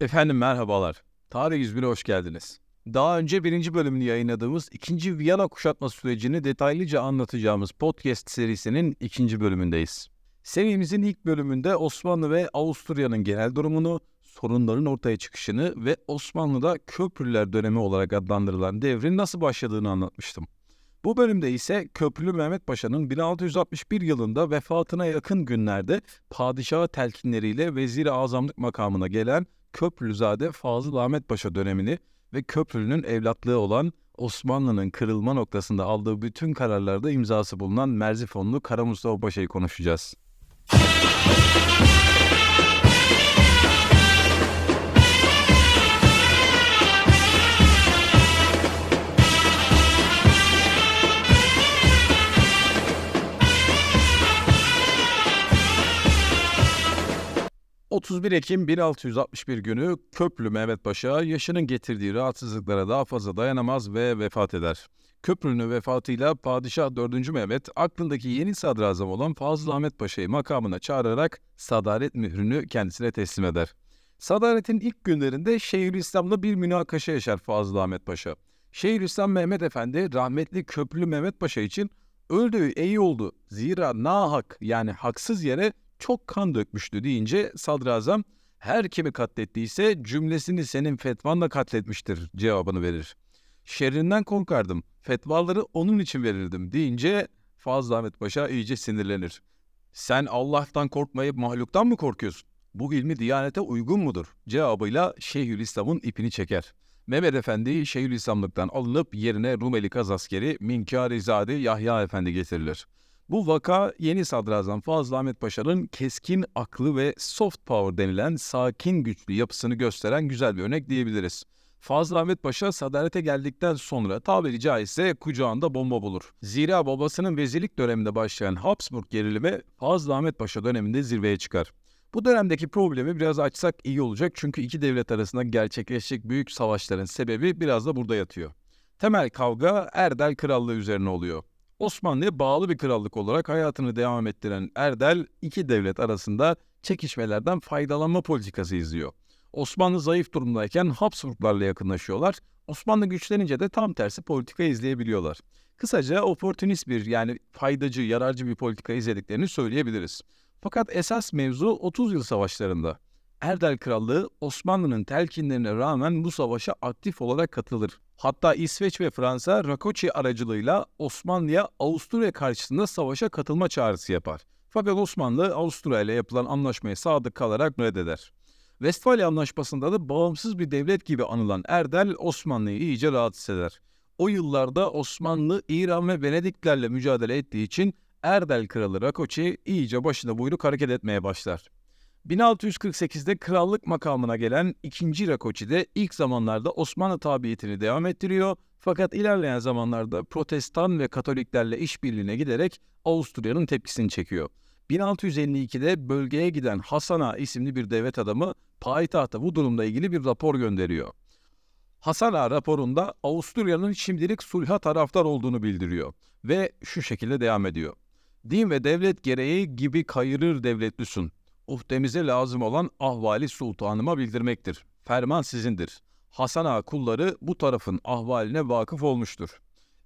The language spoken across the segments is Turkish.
Efendim merhabalar. Tarih 101'e hoş geldiniz. Daha önce birinci bölümünü yayınladığımız ikinci Viyana kuşatma sürecini detaylıca anlatacağımız podcast serisinin ikinci bölümündeyiz. Serimizin ilk bölümünde Osmanlı ve Avusturya'nın genel durumunu, sorunların ortaya çıkışını ve Osmanlı'da köprüler dönemi olarak adlandırılan devrin nasıl başladığını anlatmıştım. Bu bölümde ise Köprülü Mehmet Paşa'nın 1661 yılında vefatına yakın günlerde padişahı telkinleriyle vezir-i azamlık makamına gelen Köprülüzade Fazıl Ahmet Paşa dönemini ve Köprülü'nün evlatlığı olan Osmanlı'nın kırılma noktasında aldığı bütün kararlarda imzası bulunan Merzifonlu Kara Mustafa Paşa'yı konuşacağız. 31 Ekim 1661 günü Köprülü Mehmet Paşa yaşının getirdiği rahatsızlıklara daha fazla dayanamaz ve vefat eder. Köprülü'nün vefatıyla Padişah 4. Mehmet aklındaki yeni sadrazam olan Fazıl Ahmet Paşa'yı makamına çağırarak sadaret mührünü kendisine teslim eder. Sadaretin ilk günlerinde Şeyhülislam'la bir münakaşa yaşar Fazıl Ahmet Paşa. Şeyhülislam Mehmet Efendi rahmetli Köprülü Mehmet Paşa için öldüğü iyi oldu. Zira nahak yani haksız yere çok kan dökmüştü deyince sadrazam her kimi katlettiyse cümlesini senin fetvanla katletmiştir cevabını verir. Şerrinden korkardım, fetvaları onun için verirdim deyince Fazıl Ahmet Paşa iyice sinirlenir. Sen Allah'tan korkmayıp mahluktan mı korkuyorsun? Bu ilmi diyanete uygun mudur? Cevabıyla Şeyhülislam'ın ipini çeker. Mehmet Efendi Şeyhülislamlıktan alınıp yerine Rumeli Kaz askeri Minkarizade Yahya Efendi getirilir. Bu vaka yeni sadrazam Fazıl Ahmet Paşa'nın keskin aklı ve soft power denilen sakin güçlü yapısını gösteren güzel bir örnek diyebiliriz. Fazıl Ahmet Paşa sadarete geldikten sonra tabiri caizse kucağında bomba bulur. Zira babasının vezirlik döneminde başlayan Habsburg gerilimi Fazıl Ahmet Paşa döneminde zirveye çıkar. Bu dönemdeki problemi biraz açsak iyi olacak çünkü iki devlet arasında gerçekleşecek büyük savaşların sebebi biraz da burada yatıyor. Temel kavga Erdel Krallığı üzerine oluyor. Osmanlı'ya bağlı bir krallık olarak hayatını devam ettiren Erdel iki devlet arasında çekişmelerden faydalanma politikası izliyor. Osmanlı zayıf durumdayken Habsburglarla yakınlaşıyorlar. Osmanlı güçlenince de tam tersi politika izleyebiliyorlar. Kısaca oportunist bir yani faydacı, yararcı bir politika izlediklerini söyleyebiliriz. Fakat esas mevzu 30 yıl savaşlarında. Erdel Krallığı Osmanlı'nın telkinlerine rağmen bu savaşa aktif olarak katılır. Hatta İsveç ve Fransa Rakoçi aracılığıyla Osmanlı'ya Avusturya karşısında savaşa katılma çağrısı yapar. Fakat Osmanlı Avusturya ile yapılan anlaşmaya sadık kalarak reddeder. Westfalia Anlaşması'nda da bağımsız bir devlet gibi anılan Erdel Osmanlı'yı iyice rahatsız eder. O yıllarda Osmanlı, İran ve Venediklerle mücadele ettiği için Erdel Kralı Rakoçi iyice başına buyruk hareket etmeye başlar. 1648'de krallık makamına gelen 2. Rakoçi de ilk zamanlarda Osmanlı tabiyetini devam ettiriyor fakat ilerleyen zamanlarda Protestan ve Katoliklerle işbirliğine giderek Avusturya'nın tepkisini çekiyor. 1652'de bölgeye giden Hasan Ağa isimli bir devlet adamı payitahta bu durumla ilgili bir rapor gönderiyor. Hasan Ağa raporunda Avusturya'nın şimdilik sulha taraftar olduğunu bildiriyor ve şu şekilde devam ediyor. Din ve devlet gereği gibi kayırır devletlüsün uhdemize lazım olan ahvali sultanıma bildirmektir. Ferman sizindir. Hasan Ağa kulları bu tarafın ahvaline vakıf olmuştur.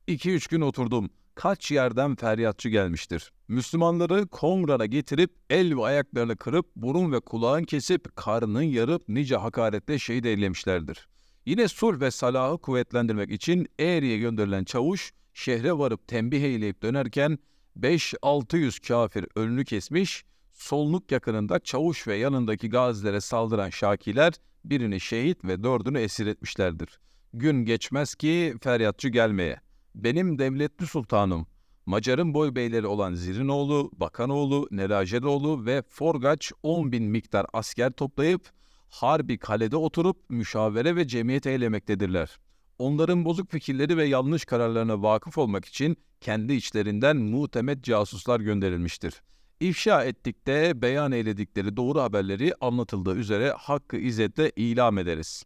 İki üç gün oturdum. Kaç yerden feryatçı gelmiştir. Müslümanları Komran'a getirip el ve ayaklarını kırıp burun ve kulağın kesip karnın yarıp nice hakaretle şehit eylemişlerdir. Yine sulh ve salahı kuvvetlendirmek için Eğri'ye gönderilen çavuş şehre varıp tembih eyleyip dönerken 5-600 kafir önünü kesmiş, Solnuk yakınında Çavuş ve yanındaki gazilere saldıran Şakiler birini şehit ve dördünü esir etmişlerdir. Gün geçmez ki feryatçı gelmeye. Benim devletli sultanım, Macar'ın boy beyleri olan Zirinoğlu, Bakanoğlu, Nerajedoğlu ve Forgaç 10 bin miktar asker toplayıp Harbi kalede oturup müşavere ve cemiyet eylemektedirler. Onların bozuk fikirleri ve yanlış kararlarına vakıf olmak için kendi içlerinden muhtemet casuslar gönderilmiştir.'' İfşa ettikte beyan eyledikleri doğru haberleri anlatıldığı üzere hakkı izzetle ilam ederiz.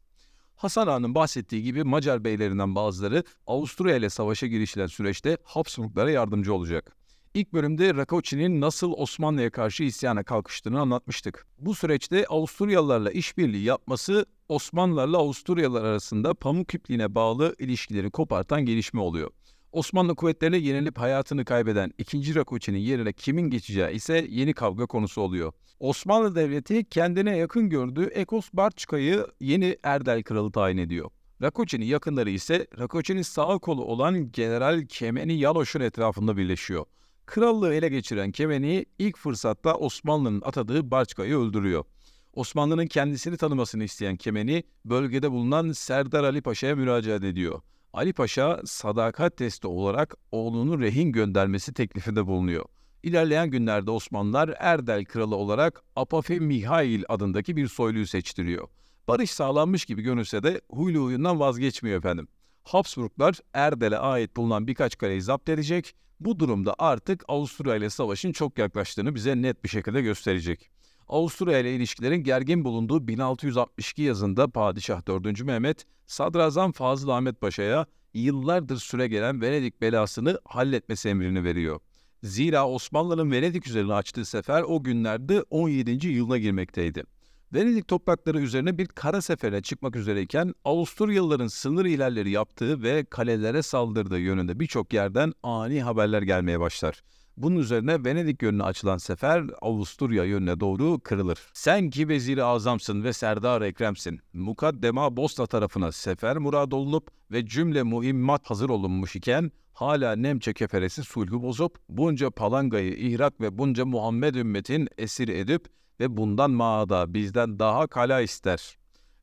Hasan Ağa'nın bahsettiği gibi Macar beylerinden bazıları Avusturya ile savaşa girişilen süreçte Habsburglara yardımcı olacak. İlk bölümde Rakoçi'nin nasıl Osmanlı'ya karşı isyana kalkıştığını anlatmıştık. Bu süreçte Avusturyalılarla işbirliği yapması Osmanlılarla Avusturyalılar arasında pamuk ipliğine bağlı ilişkileri kopartan gelişme oluyor. Osmanlı kuvvetlerine yenilip hayatını kaybeden 2. Rakoçi'nin yerine kimin geçeceği ise yeni kavga konusu oluyor. Osmanlı Devleti kendine yakın gördüğü Ekos Barçka'yı yeni Erdel Kralı tayin ediyor. Rakoçi'nin yakınları ise Rakoçi'nin sağ kolu olan General Kemeni Yaloş'un etrafında birleşiyor. Krallığı ele geçiren Kemeni ilk fırsatta Osmanlı'nın atadığı Barçka'yı öldürüyor. Osmanlı'nın kendisini tanımasını isteyen Kemeni bölgede bulunan Serdar Ali Paşa'ya müracaat ediyor. Ali Paşa sadakat testi olarak oğlunu rehin göndermesi teklifinde bulunuyor. İlerleyen günlerde Osmanlılar Erdel kralı olarak Apafe Mihail adındaki bir soyluyu seçtiriyor. Barış sağlanmış gibi görünse de huylu huyundan vazgeçmiyor efendim. Habsburglar Erdel'e ait bulunan birkaç kaleyi zapt edecek. Bu durumda artık Avusturya ile savaşın çok yaklaştığını bize net bir şekilde gösterecek. Avusturya ile ilişkilerin gergin bulunduğu 1662 yazında Padişah 4. Mehmet, Sadrazam Fazıl Ahmet Paşa'ya yıllardır süre gelen Venedik belasını halletmesi emrini veriyor. Zira Osmanlı'nın Venedik üzerine açtığı sefer o günlerde 17. yılına girmekteydi. Venedik toprakları üzerine bir kara sefere çıkmak üzereyken Avusturyalıların sınır ilerleri yaptığı ve kalelere saldırdığı yönünde birçok yerden ani haberler gelmeye başlar. Bunun üzerine Venedik yönüne açılan sefer Avusturya yönüne doğru kırılır. Sen ki veziri azamsın ve serdar ekremsin. Mukaddema Bosna tarafına sefer murad olunup ve cümle muhimmat hazır olunmuş iken hala Nemçe keferesi sulhü bozup bunca palangayı ihrak ve bunca Muhammed ümmetin esir edip ve bundan maada bizden daha kala ister.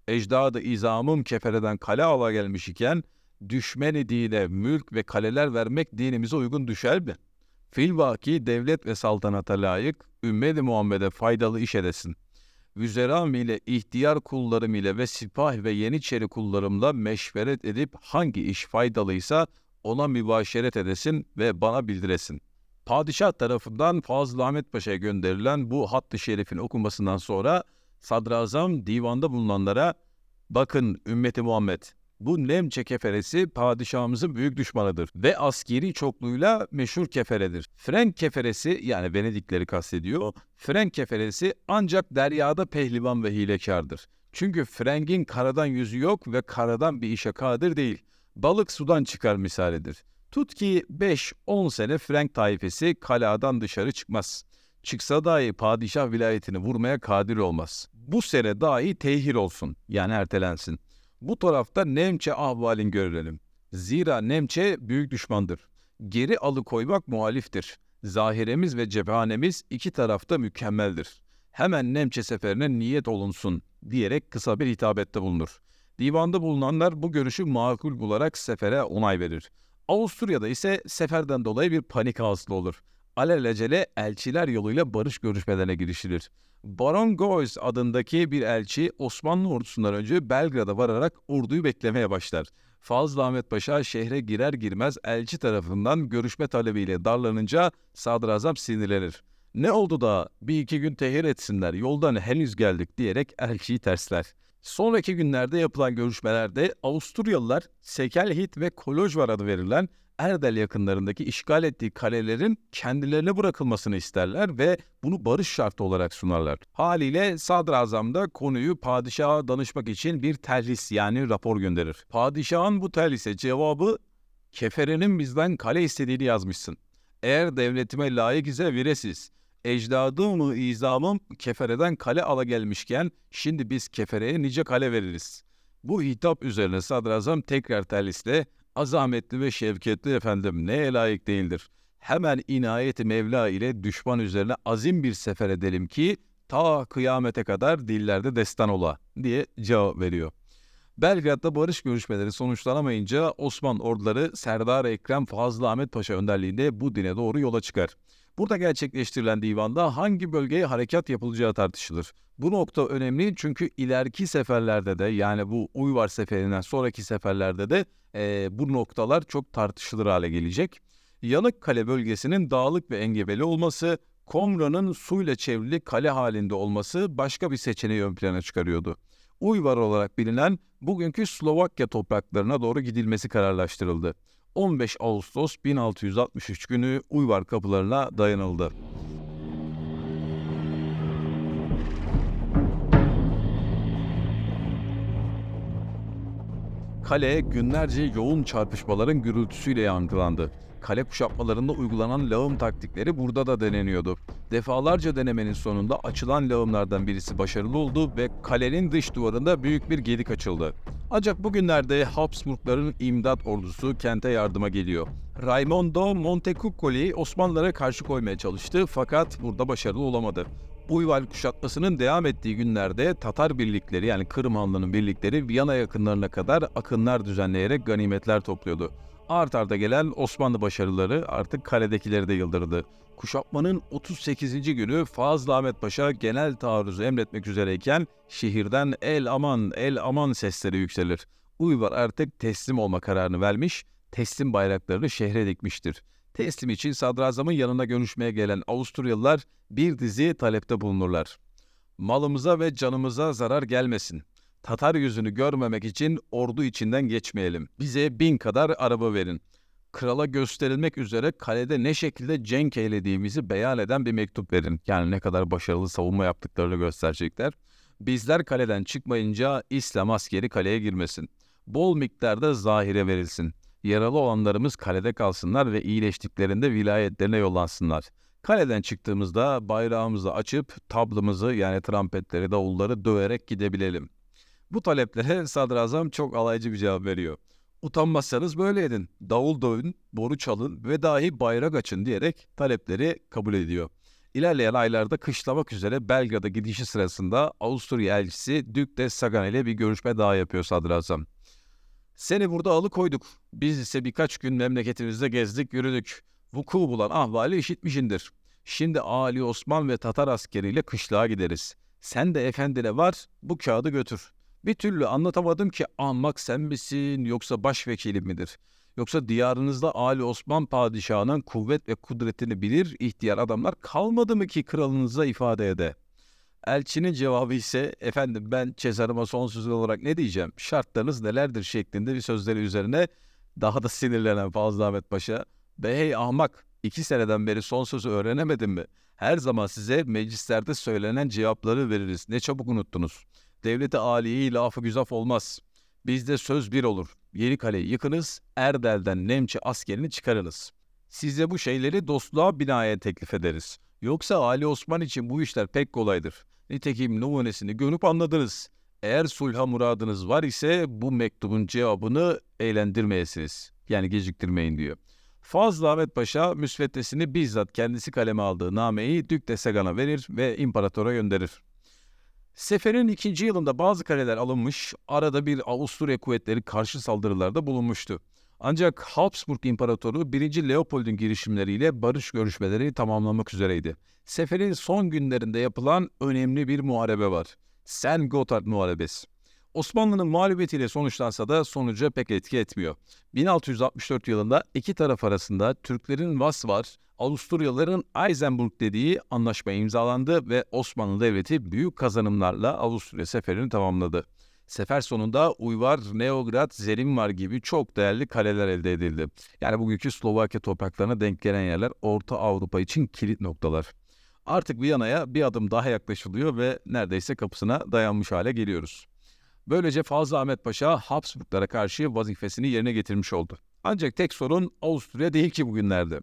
Ecdadı izamım kefereden kale ala gelmiş iken düşmeni dine mülk ve kaleler vermek dinimize uygun düşer mi? Filvaki devlet ve saltanata layık, ümmeti Muhammed'e faydalı iş edesin. Vüzeram ile ihtiyar kullarım ile ve sipah ve yeniçeri kullarımla meşveret edip hangi iş faydalıysa ona mübaşeret edesin ve bana bildiresin. Padişah tarafından Fazıl Ahmet Paşa'ya gönderilen bu hattı şerifin okunmasından sonra Sadrazam divanda bulunanlara bakın ümmeti Muhammed bu Nemçe keferesi padişahımızın büyük düşmanıdır ve askeri çokluğuyla meşhur keferedir. Frenk keferesi yani Venedikleri kastediyor. Frenk keferesi ancak deryada pehlivan ve hilekardır. Çünkü Frenk'in karadan yüzü yok ve karadan bir işe kadir değil. Balık sudan çıkar misalidir. Tut ki 5-10 sene Frank taifesi kaladan dışarı çıkmaz. Çıksa dahi padişah vilayetini vurmaya kadir olmaz. Bu sene dahi tehir olsun yani ertelensin. Bu tarafta Nemçe ahvalin görelim. Zira Nemçe büyük düşmandır. Geri alıkoymak muhaliftir. Zahiremiz ve cephanemiz iki tarafta mükemmeldir. Hemen Nemçe seferine niyet olunsun diyerek kısa bir hitabette bulunur. Divanda bulunanlar bu görüşü makul bularak sefere onay verir. Avusturya'da ise seferden dolayı bir panik hasıl olur. Alelacele elçiler yoluyla barış görüşmelerine girişilir. Baron Goes adındaki bir elçi Osmanlı ordusundan önce Belgrad'a vararak orduyu beklemeye başlar. Fazıl Ahmet Paşa şehre girer girmez elçi tarafından görüşme talebiyle darlanınca sadrazam sinirlenir. Ne oldu da bir iki gün tehir etsinler yoldan henüz geldik diyerek elçiyi tersler. Sonraki günlerde yapılan görüşmelerde Avusturyalılar Sekelhit ve Kolojvar adı verilen Erdel yakınlarındaki işgal ettiği kalelerin kendilerine bırakılmasını isterler ve bunu barış şartı olarak sunarlar. Haliyle sadrazam da konuyu padişaha danışmak için bir telhis yani rapor gönderir. Padişahın bu telhise cevabı keferenin bizden kale istediğini yazmışsın. Eğer devletime layık ise viresiz. Ecdadımı izamım kefereden kale ala gelmişken şimdi biz kefereye nice kale veririz. Bu hitap üzerine sadrazam tekrar terlisle azametli ve şevketli efendim neye layık değildir. Hemen inayeti Mevla ile düşman üzerine azim bir sefer edelim ki ta kıyamete kadar dillerde destan ola diye cevap veriyor. Belgrad'da barış görüşmeleri sonuçlanamayınca Osman orduları Serdar Ekrem Fazıl Ahmet Paşa önderliğinde bu dine doğru yola çıkar. Burada gerçekleştirilen divanda hangi bölgeye harekat yapılacağı tartışılır. Bu nokta önemli çünkü ileriki seferlerde de yani bu Uyvar seferinden sonraki seferlerde de e, bu noktalar çok tartışılır hale gelecek. Yanıkkale bölgesinin dağlık ve engebeli olması, Komra'nın suyla çevrili kale halinde olması başka bir seçeneği ön plana çıkarıyordu. Uyvar olarak bilinen bugünkü Slovakya topraklarına doğru gidilmesi kararlaştırıldı. 15 Ağustos 1663 günü Uyvar kapılarına dayanıldı. Kale günlerce yoğun çarpışmaların gürültüsüyle yankılandı. Kale kuşatmalarında uygulanan lağım taktikleri burada da deneniyordu. Defalarca denemenin sonunda açılan lağımlardan birisi başarılı oldu ve kalenin dış duvarında büyük bir gedik açıldı. Ancak bugünlerde Habsburgların imdat ordusu kente yardıma geliyor. Raimondo Montecuccoli Osmanlılara karşı koymaya çalıştı fakat burada başarılı olamadı. Uyval kuşatmasının devam ettiği günlerde Tatar birlikleri yani Kırım Hanlığı'nın birlikleri Viyana yakınlarına kadar akınlar düzenleyerek ganimetler topluyordu. Art arda gelen Osmanlı başarıları artık kaledekileri de yıldırdı. Kuşatmanın 38. günü Fazıl Ahmet Paşa genel taarruzu emretmek üzereyken şehirden el aman el aman sesleri yükselir. Uyvar artık teslim olma kararını vermiş, teslim bayraklarını şehre dikmiştir. Teslim için sadrazamın yanına görüşmeye gelen Avusturyalılar bir dizi talepte bulunurlar. Malımıza ve canımıza zarar gelmesin. Tatar yüzünü görmemek için ordu içinden geçmeyelim. Bize bin kadar araba verin. Krala gösterilmek üzere kalede ne şekilde cenk eylediğimizi beyan eden bir mektup verin. Yani ne kadar başarılı savunma yaptıklarını gösterecekler. Bizler kaleden çıkmayınca İslam askeri kaleye girmesin. Bol miktarda zahire verilsin. Yaralı olanlarımız kalede kalsınlar ve iyileştiklerinde vilayetlerine yollansınlar. Kaleden çıktığımızda bayrağımızı açıp tablımızı yani trampetleri, davulları döverek gidebilelim. Bu taleplere sadrazam çok alaycı bir cevap veriyor. Utanmazsanız böyle edin. Davul dövün, boru çalın ve dahi bayrak açın diyerek talepleri kabul ediyor. İlerleyen aylarda kışlamak üzere Belgrad'a gidişi sırasında Avusturya elçisi Dük de Sagan ile bir görüşme daha yapıyor sadrazam. Seni burada alıkoyduk. Biz ise birkaç gün memleketimizde gezdik yürüdük. Vuku bulan ahvali işitmişindir. Şimdi Ali Osman ve Tatar askeriyle kışlağa gideriz. Sen de efendine var bu kağıdı götür. Bir türlü anlatamadım ki ahmak sen misin yoksa başvekilim midir? Yoksa diyarınızda Ali Osman padişahının kuvvet ve kudretini bilir ihtiyar adamlar kalmadı mı ki kralınıza ifade ede? Elçinin cevabı ise efendim ben Cezarıma son söz olarak ne diyeceğim? Şartlarınız nelerdir şeklinde bir sözleri üzerine daha da sinirlenen Fazıl Ahmet Paşa Bey ahmak iki seneden beri son sözü öğrenemedin mi? Her zaman size meclislerde söylenen cevapları veririz. Ne çabuk unuttunuz. Devleti aliyeyi lafı güzaf olmaz. Bizde söz bir olur. Yeni kaleyi yıkınız, Erdel'den Nemçe askerini çıkarınız. Size bu şeyleri dostluğa binaen teklif ederiz. Yoksa Ali Osman için bu işler pek kolaydır. Nitekim numunesini görüp anladınız. Eğer sulha muradınız var ise bu mektubun cevabını eğlendirmeyesiniz. Yani geciktirmeyin diyor. Fazıl Ahmet Paşa müsveddesini bizzat kendisi kaleme aldığı nameyi Dük de Sagan'a verir ve imparatora gönderir. Seferin ikinci yılında bazı kaleler alınmış, arada bir Avusturya kuvvetleri karşı saldırılarda bulunmuştu. Ancak Habsburg İmparatoru 1. Leopold'un girişimleriyle barış görüşmeleri tamamlamak üzereydi. Seferin son günlerinde yapılan önemli bir muharebe var. Sen Gotthard Muharebesi. Osmanlı'nın mağlubiyetiyle sonuçlansa da sonuca pek etki etmiyor. 1664 yılında iki taraf arasında Türklerin Vasvar, Avusturyalıların Eisenburg dediği anlaşma imzalandı ve Osmanlı Devleti büyük kazanımlarla Avusturya seferini tamamladı. Sefer sonunda Uyvar, Neograd, Zelimvar gibi çok değerli kaleler elde edildi. Yani bugünkü Slovakya topraklarına denk gelen yerler Orta Avrupa için kilit noktalar. Artık Viyana'ya bir adım daha yaklaşılıyor ve neredeyse kapısına dayanmış hale geliyoruz. Böylece Fazıl Ahmet Paşa Habsburglara karşı vazifesini yerine getirmiş oldu. Ancak tek sorun Avusturya değil ki bugünlerde.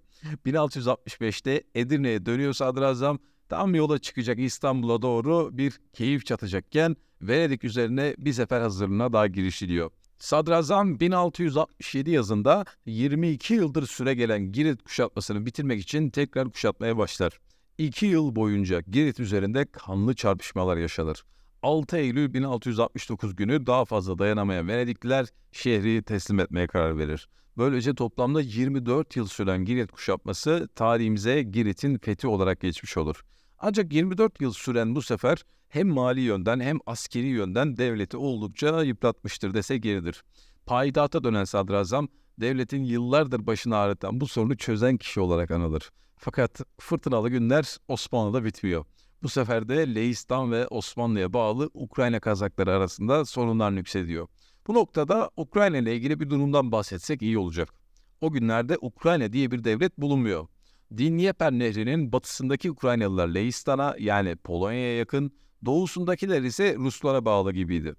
1665'te Edirne'ye dönüyor sadrazam, tam yola çıkacak İstanbul'a doğru bir keyif çatacakken Venedik üzerine bir sefer hazırlığına daha girişiliyor. Sadrazam 1667 yazında 22 yıldır süre gelen Girit kuşatmasını bitirmek için tekrar kuşatmaya başlar. 2 yıl boyunca Girit üzerinde kanlı çarpışmalar yaşanır. 6 Eylül 1669 günü daha fazla dayanamayan Venedikliler şehri teslim etmeye karar verir. Böylece toplamda 24 yıl süren Girit kuşatması tarihimize Girit'in fethi olarak geçmiş olur. Ancak 24 yıl süren bu sefer hem mali yönden hem askeri yönden devleti oldukça yıpratmıştır dese geridir. Payidata dönen sadrazam devletin yıllardır başını ağrıtan bu sorunu çözen kişi olarak anılır. Fakat fırtınalı günler Osmanlı'da bitmiyor. Bu sefer de Leistan ve Osmanlı'ya bağlı Ukrayna Kazakları arasında sorunlar yükseliyor. Bu noktada Ukrayna ile ilgili bir durumdan bahsetsek iyi olacak. O günlerde Ukrayna diye bir devlet bulunmuyor. Dnieper Nehri'nin batısındaki Ukraynalılar Leistan'a yani Polonya'ya yakın, doğusundakiler ise Ruslara bağlı gibiydi.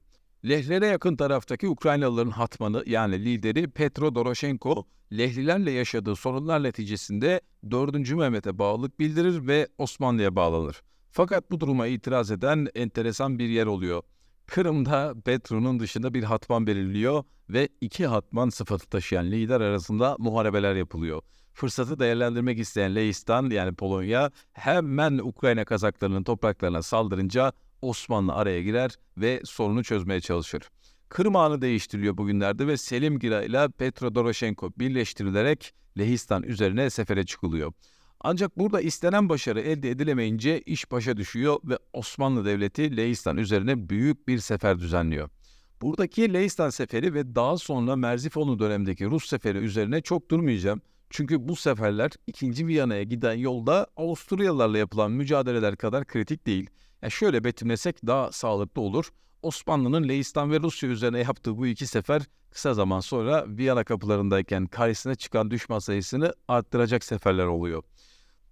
Lehlere yakın taraftaki Ukraynalıların hatmanı yani lideri Petro Doroshenko, Lehlilerle yaşadığı sorunlar neticesinde 4. Mehmet'e bağlılık bildirir ve Osmanlı'ya bağlanır. Fakat bu duruma itiraz eden enteresan bir yer oluyor. Kırım'da Petro'nun dışında bir hatman belirliyor ve iki hatman sıfatı taşıyan lider arasında muharebeler yapılıyor. Fırsatı değerlendirmek isteyen Leistan yani Polonya hemen Ukrayna Kazaklarının topraklarına saldırınca Osmanlı araya girer ve sorunu çözmeye çalışır. Kırım Ağanı değiştiriliyor bugünlerde ve Selim Gira ile Petro Doroshenko birleştirilerek Lehistan üzerine sefere çıkılıyor. Ancak burada istenen başarı elde edilemeyince iş başa düşüyor ve Osmanlı Devleti Lehistan üzerine büyük bir sefer düzenliyor. Buradaki Lehistan seferi ve daha sonra Merzifonlu dönemindeki Rus seferi üzerine çok durmayacağım. Çünkü bu seferler 2. Viyana'ya giden yolda Avusturyalılarla yapılan mücadeleler kadar kritik değil. Yani şöyle betimlesek daha sağlıklı olur. Osmanlı'nın Leistan ve Rusya üzerine yaptığı bu iki sefer kısa zaman sonra Viyana kapılarındayken karşısına çıkan düşman sayısını arttıracak seferler oluyor.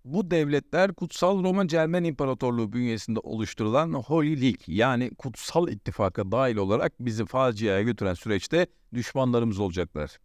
Bu devletler Kutsal Roma Cermen İmparatorluğu bünyesinde oluşturulan Holy League yani Kutsal İttifak'a dahil olarak bizi faciaya götüren süreçte düşmanlarımız olacaklar.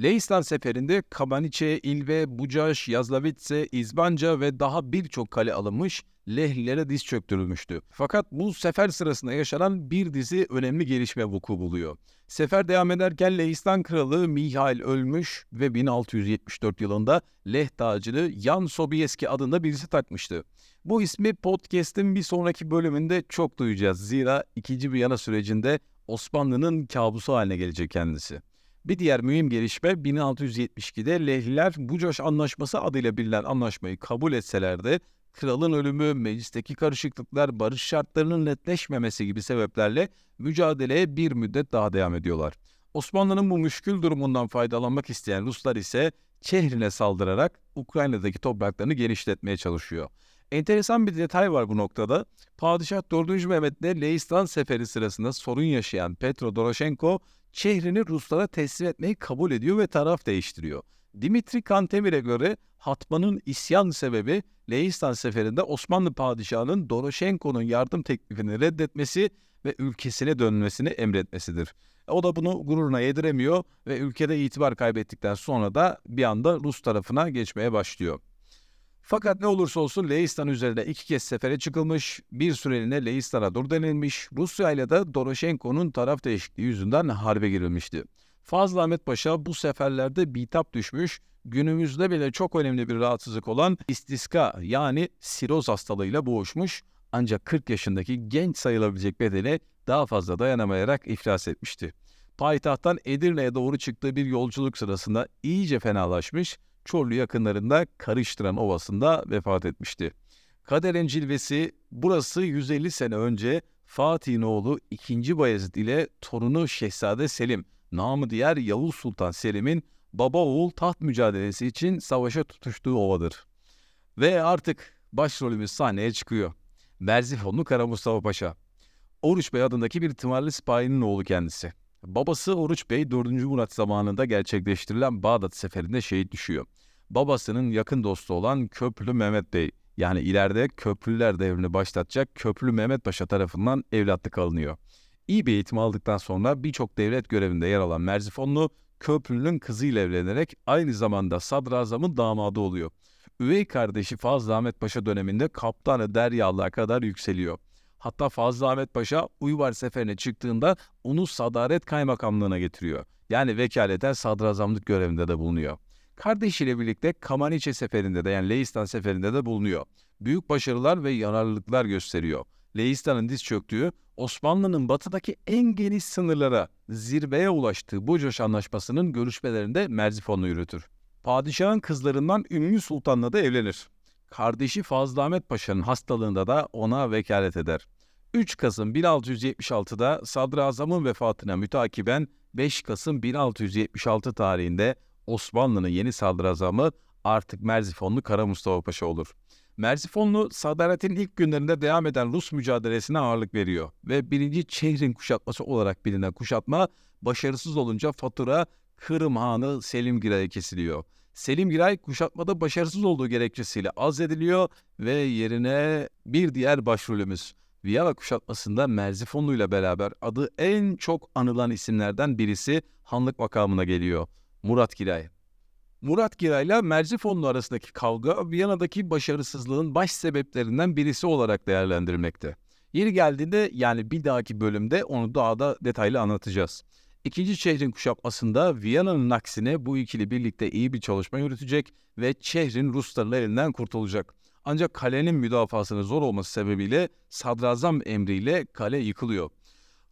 Leistan seferinde Kabaniçe, İlve, Bucaş, Yazlavitse, İzbanca ve daha birçok kale alınmış, Lehlilere diz çöktürülmüştü. Fakat bu sefer sırasında yaşanan bir dizi önemli gelişme vuku buluyor. Sefer devam ederken Lehistan kralı Mihail ölmüş ve 1674 yılında Leh tacını Yan Sobieski adında birisi takmıştı. Bu ismi podcast'in bir sonraki bölümünde çok duyacağız. Zira 2. Viyana sürecinde Osmanlı'nın kabusu haline gelecek kendisi. Bir diğer mühim gelişme 1672'de Lehliler Bucaş Anlaşması adıyla bilinen anlaşmayı kabul etseler de kralın ölümü, meclisteki karışıklıklar, barış şartlarının netleşmemesi gibi sebeplerle mücadeleye bir müddet daha devam ediyorlar. Osmanlı'nın bu müşkül durumundan faydalanmak isteyen Ruslar ise Çehrin'e saldırarak Ukrayna'daki topraklarını genişletmeye çalışıyor. Enteresan bir detay var bu noktada. Padişah 4. Mehmet'le Leistan seferi sırasında sorun yaşayan Petro Doroshenko şehrini Ruslara teslim etmeyi kabul ediyor ve taraf değiştiriyor. Dimitri Kantemir'e göre Hatman'ın isyan sebebi Leistan seferinde Osmanlı padişahının Doroshenko'nun yardım teklifini reddetmesi ve ülkesine dönmesini emretmesidir. O da bunu gururuna yediremiyor ve ülkede itibar kaybettikten sonra da bir anda Rus tarafına geçmeye başlıyor. Fakat ne olursa olsun Leistan üzerinde iki kez sefere çıkılmış, bir süreliğine Leistan'a dur denilmiş, Rusya ile de Doroshenko'nun taraf değişikliği yüzünden harbe girilmişti. Fazıl Ahmet Paşa bu seferlerde bitap düşmüş, günümüzde bile çok önemli bir rahatsızlık olan istiska yani siroz hastalığıyla boğuşmuş ancak 40 yaşındaki genç sayılabilecek bedene daha fazla dayanamayarak iflas etmişti. Payitahttan Edirne'ye doğru çıktığı bir yolculuk sırasında iyice fenalaşmış, Çorlu yakınlarında Karıştıran Ovası'nda vefat etmişti. Kaderin cilvesi burası 150 sene önce Fatih'in oğlu 2. Bayezid ile torunu Şehzade Selim, namı diğer Yavuz Sultan Selim'in baba oğul taht mücadelesi için savaşa tutuştuğu ovadır. Ve artık başrolümüz sahneye çıkıyor. Merzifonlu Kara Mustafa Paşa. Oruç Bey adındaki bir tımarlı sipahinin oğlu kendisi. Babası Oruç Bey 4. Murat zamanında gerçekleştirilen Bağdat seferinde şehit düşüyor. Babasının yakın dostu olan Köprülü Mehmet Bey yani ileride Köprülüler devrini başlatacak Köprülü Mehmet Paşa tarafından evlatlık alınıyor. İyi bir eğitim aldıktan sonra birçok devlet görevinde yer alan Merzifonlu Köprülü'nün kızıyla evlenerek aynı zamanda sadrazamın damadı oluyor. Üvey kardeşi Fazıl Ahmet Paşa döneminde kaptanı Deryalı'ya kadar yükseliyor. Hatta Fazıl Ahmet Paşa Uyvar seferine çıktığında onu sadaret kaymakamlığına getiriyor. Yani vekaleten sadrazamlık görevinde de bulunuyor. Kardeşiyle birlikte Kamaniçe seferinde de yani Leistan seferinde de bulunuyor. Büyük başarılar ve yararlılıklar gösteriyor. Leistan'ın diz çöktüğü, Osmanlı'nın batıdaki en geniş sınırlara, zirveye ulaştığı Bucaş Anlaşması'nın görüşmelerinde Merzifon'u yürütür. Padişahın kızlarından Ümmü Sultan'la da evlenir. Kardeşi Fazıl Ahmet Paşa'nın hastalığında da ona vekalet eder. 3 Kasım 1676'da Sadrazam'ın vefatına mütakiben 5 Kasım 1676 tarihinde Osmanlı'nın yeni sadrazamı artık Merzifonlu Kara Mustafa Paşa olur. Merzifonlu sadaratin ilk günlerinde devam eden Rus mücadelesine ağırlık veriyor ve birinci Çehrin kuşatması olarak bilinen kuşatma başarısız olunca fatura Kırım Hanı Selim Giray'a kesiliyor. Selim Giray kuşatmada başarısız olduğu gerekçesiyle azlediliyor ve yerine bir diğer başrolümüz Viyana kuşatmasında Merzifonlu ile beraber adı en çok anılan isimlerden birisi hanlık makamına geliyor. Murat Giray. Murat Giray ile Merzifonlu arasındaki kavga Viyana'daki başarısızlığın baş sebeplerinden birisi olarak değerlendirilmekte. Yeri geldiğinde yani bir dahaki bölümde onu daha da detaylı anlatacağız. İkinci şehrin kuşatmasında Viyana'nın aksine bu ikili birlikte iyi bir çalışma yürütecek ve şehrin Rusların elinden kurtulacak. Ancak kalenin müdafasının zor olması sebebiyle sadrazam emriyle kale yıkılıyor.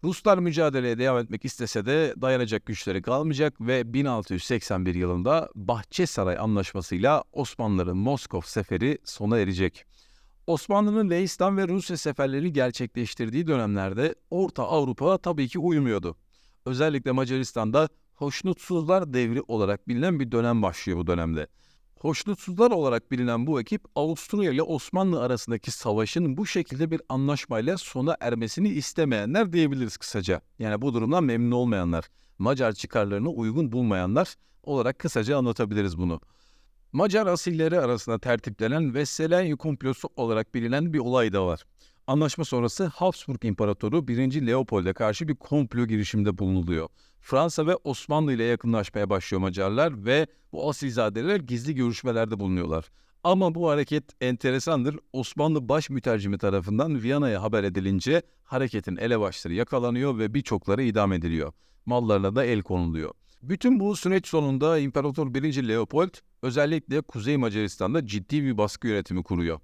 Ruslar mücadeleye devam etmek istese de dayanacak güçleri kalmayacak ve 1681 yılında Bahçesaray Anlaşması'yla Osmanlıların Moskov seferi sona erecek. Osmanlı'nın Leistan ve Rusya seferleri gerçekleştirdiği dönemlerde Orta Avrupa tabii ki uymuyordu. Özellikle Macaristan'da hoşnutsuzlar devri olarak bilinen bir dönem başlıyor bu dönemde. Hoşnutsuzlar olarak bilinen bu ekip Avusturya ile Osmanlı arasındaki savaşın bu şekilde bir anlaşmayla sona ermesini istemeyenler diyebiliriz kısaca. Yani bu durumdan memnun olmayanlar, Macar çıkarlarını uygun bulmayanlar olarak kısaca anlatabiliriz bunu. Macar asilleri arasında tertiplenen Vesselenya komplosu olarak bilinen bir olay da var. Anlaşma sonrası Habsburg İmparatoru 1. Leopold'e karşı bir komplo girişiminde bulunuluyor. Fransa ve Osmanlı ile yakınlaşmaya başlıyor Macarlar ve bu asilzadeler gizli görüşmelerde bulunuyorlar. Ama bu hareket enteresandır. Osmanlı baş mütercimi tarafından Viyana'ya haber edilince hareketin elebaşları yakalanıyor ve birçokları idam ediliyor. Mallarına da el konuluyor. Bütün bu süreç sonunda İmparator 1. Leopold özellikle Kuzey Macaristan'da ciddi bir baskı yönetimi kuruyor.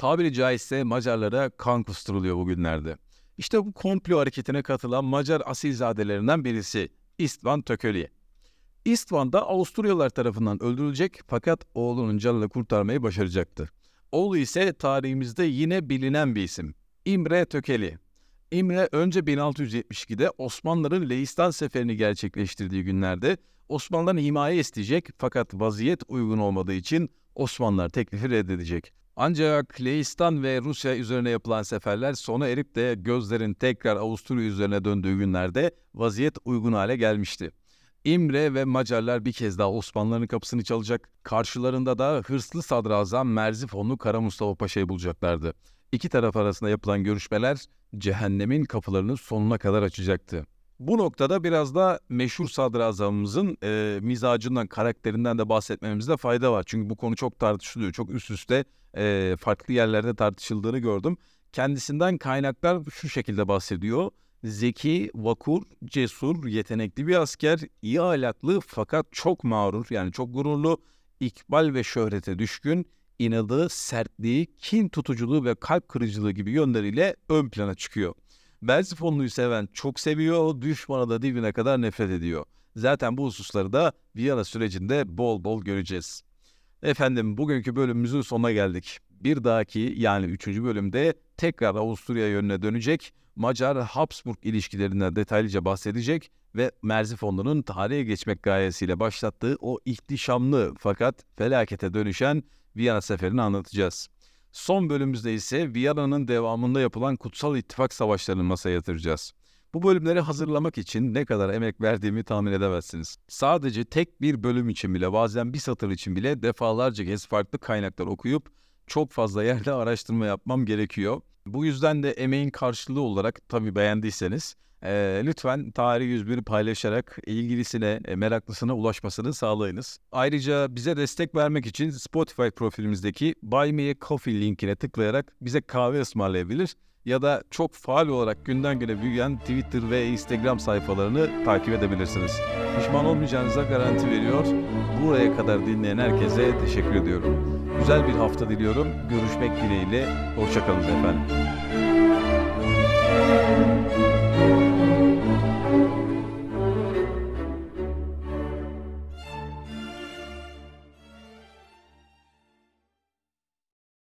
Tabiri caizse Macarlara kan kusturuluyor bugünlerde. İşte bu komplo hareketine katılan Macar asilzadelerinden birisi İstvan Tököli. İstvan da Avusturyalılar tarafından öldürülecek fakat oğlunun canını kurtarmayı başaracaktı. Oğlu ise tarihimizde yine bilinen bir isim. İmre Tökeli. İmre önce 1672'de Osmanlıların Leistan seferini gerçekleştirdiği günlerde Osmanlıların himaye isteyecek fakat vaziyet uygun olmadığı için Osmanlılar teklifi reddedecek. Ancak Leistan ve Rusya üzerine yapılan seferler sona erip de gözlerin tekrar Avusturya üzerine döndüğü günlerde vaziyet uygun hale gelmişti. İmre ve Macarlar bir kez daha Osmanlıların kapısını çalacak. Karşılarında da hırslı sadrazam Merzifonlu Kara Mustafa Paşa'yı bulacaklardı. İki taraf arasında yapılan görüşmeler cehennemin kapılarını sonuna kadar açacaktı. Bu noktada biraz da meşhur sadrazamımızın e, mizacından, karakterinden de bahsetmemizde fayda var. Çünkü bu konu çok tartışılıyor. Çok üst üste e, farklı yerlerde tartışıldığını gördüm. Kendisinden kaynaklar şu şekilde bahsediyor. Zeki, vakur, cesur, yetenekli bir asker, iyi ahlaklı fakat çok mağrur yani çok gururlu, ikbal ve şöhrete düşkün, inadı, sertliği, kin tutuculuğu ve kalp kırıcılığı gibi yönleriyle ön plana çıkıyor. Belzifonlu'yu seven çok seviyor, düşmana da dibine kadar nefret ediyor. Zaten bu hususları da Viyana sürecinde bol bol göreceğiz. Efendim bugünkü bölümümüzün sonuna geldik. Bir dahaki yani üçüncü bölümde tekrar Avusturya yönüne dönecek, Macar-Habsburg ilişkilerinden detaylıca bahsedecek ve Merzifonlu'nun tarihe geçmek gayesiyle başlattığı o ihtişamlı fakat felakete dönüşen Viyana seferini anlatacağız. Son bölümümüzde ise Viyana'nın devamında yapılan kutsal ittifak savaşlarını masaya yatıracağız. Bu bölümleri hazırlamak için ne kadar emek verdiğimi tahmin edemezsiniz. Sadece tek bir bölüm için bile bazen bir satır için bile defalarca kez farklı kaynaklar okuyup çok fazla yerde araştırma yapmam gerekiyor. Bu yüzden de emeğin karşılığı olarak tabii beğendiyseniz e, lütfen Tarih 101 paylaşarak ilgilisine, e, meraklısına ulaşmasını sağlayınız. Ayrıca bize destek vermek için Spotify profilimizdeki Buy Me a Coffee linkine tıklayarak bize kahve ısmarlayabilir ya da çok faal olarak günden güne büyüyen Twitter ve Instagram sayfalarını takip edebilirsiniz. Pişman olmayacağınıza garanti veriyor. Buraya kadar dinleyen herkese teşekkür ediyorum. Güzel bir hafta diliyorum. Görüşmek dileğiyle. Hoşçakalın efendim.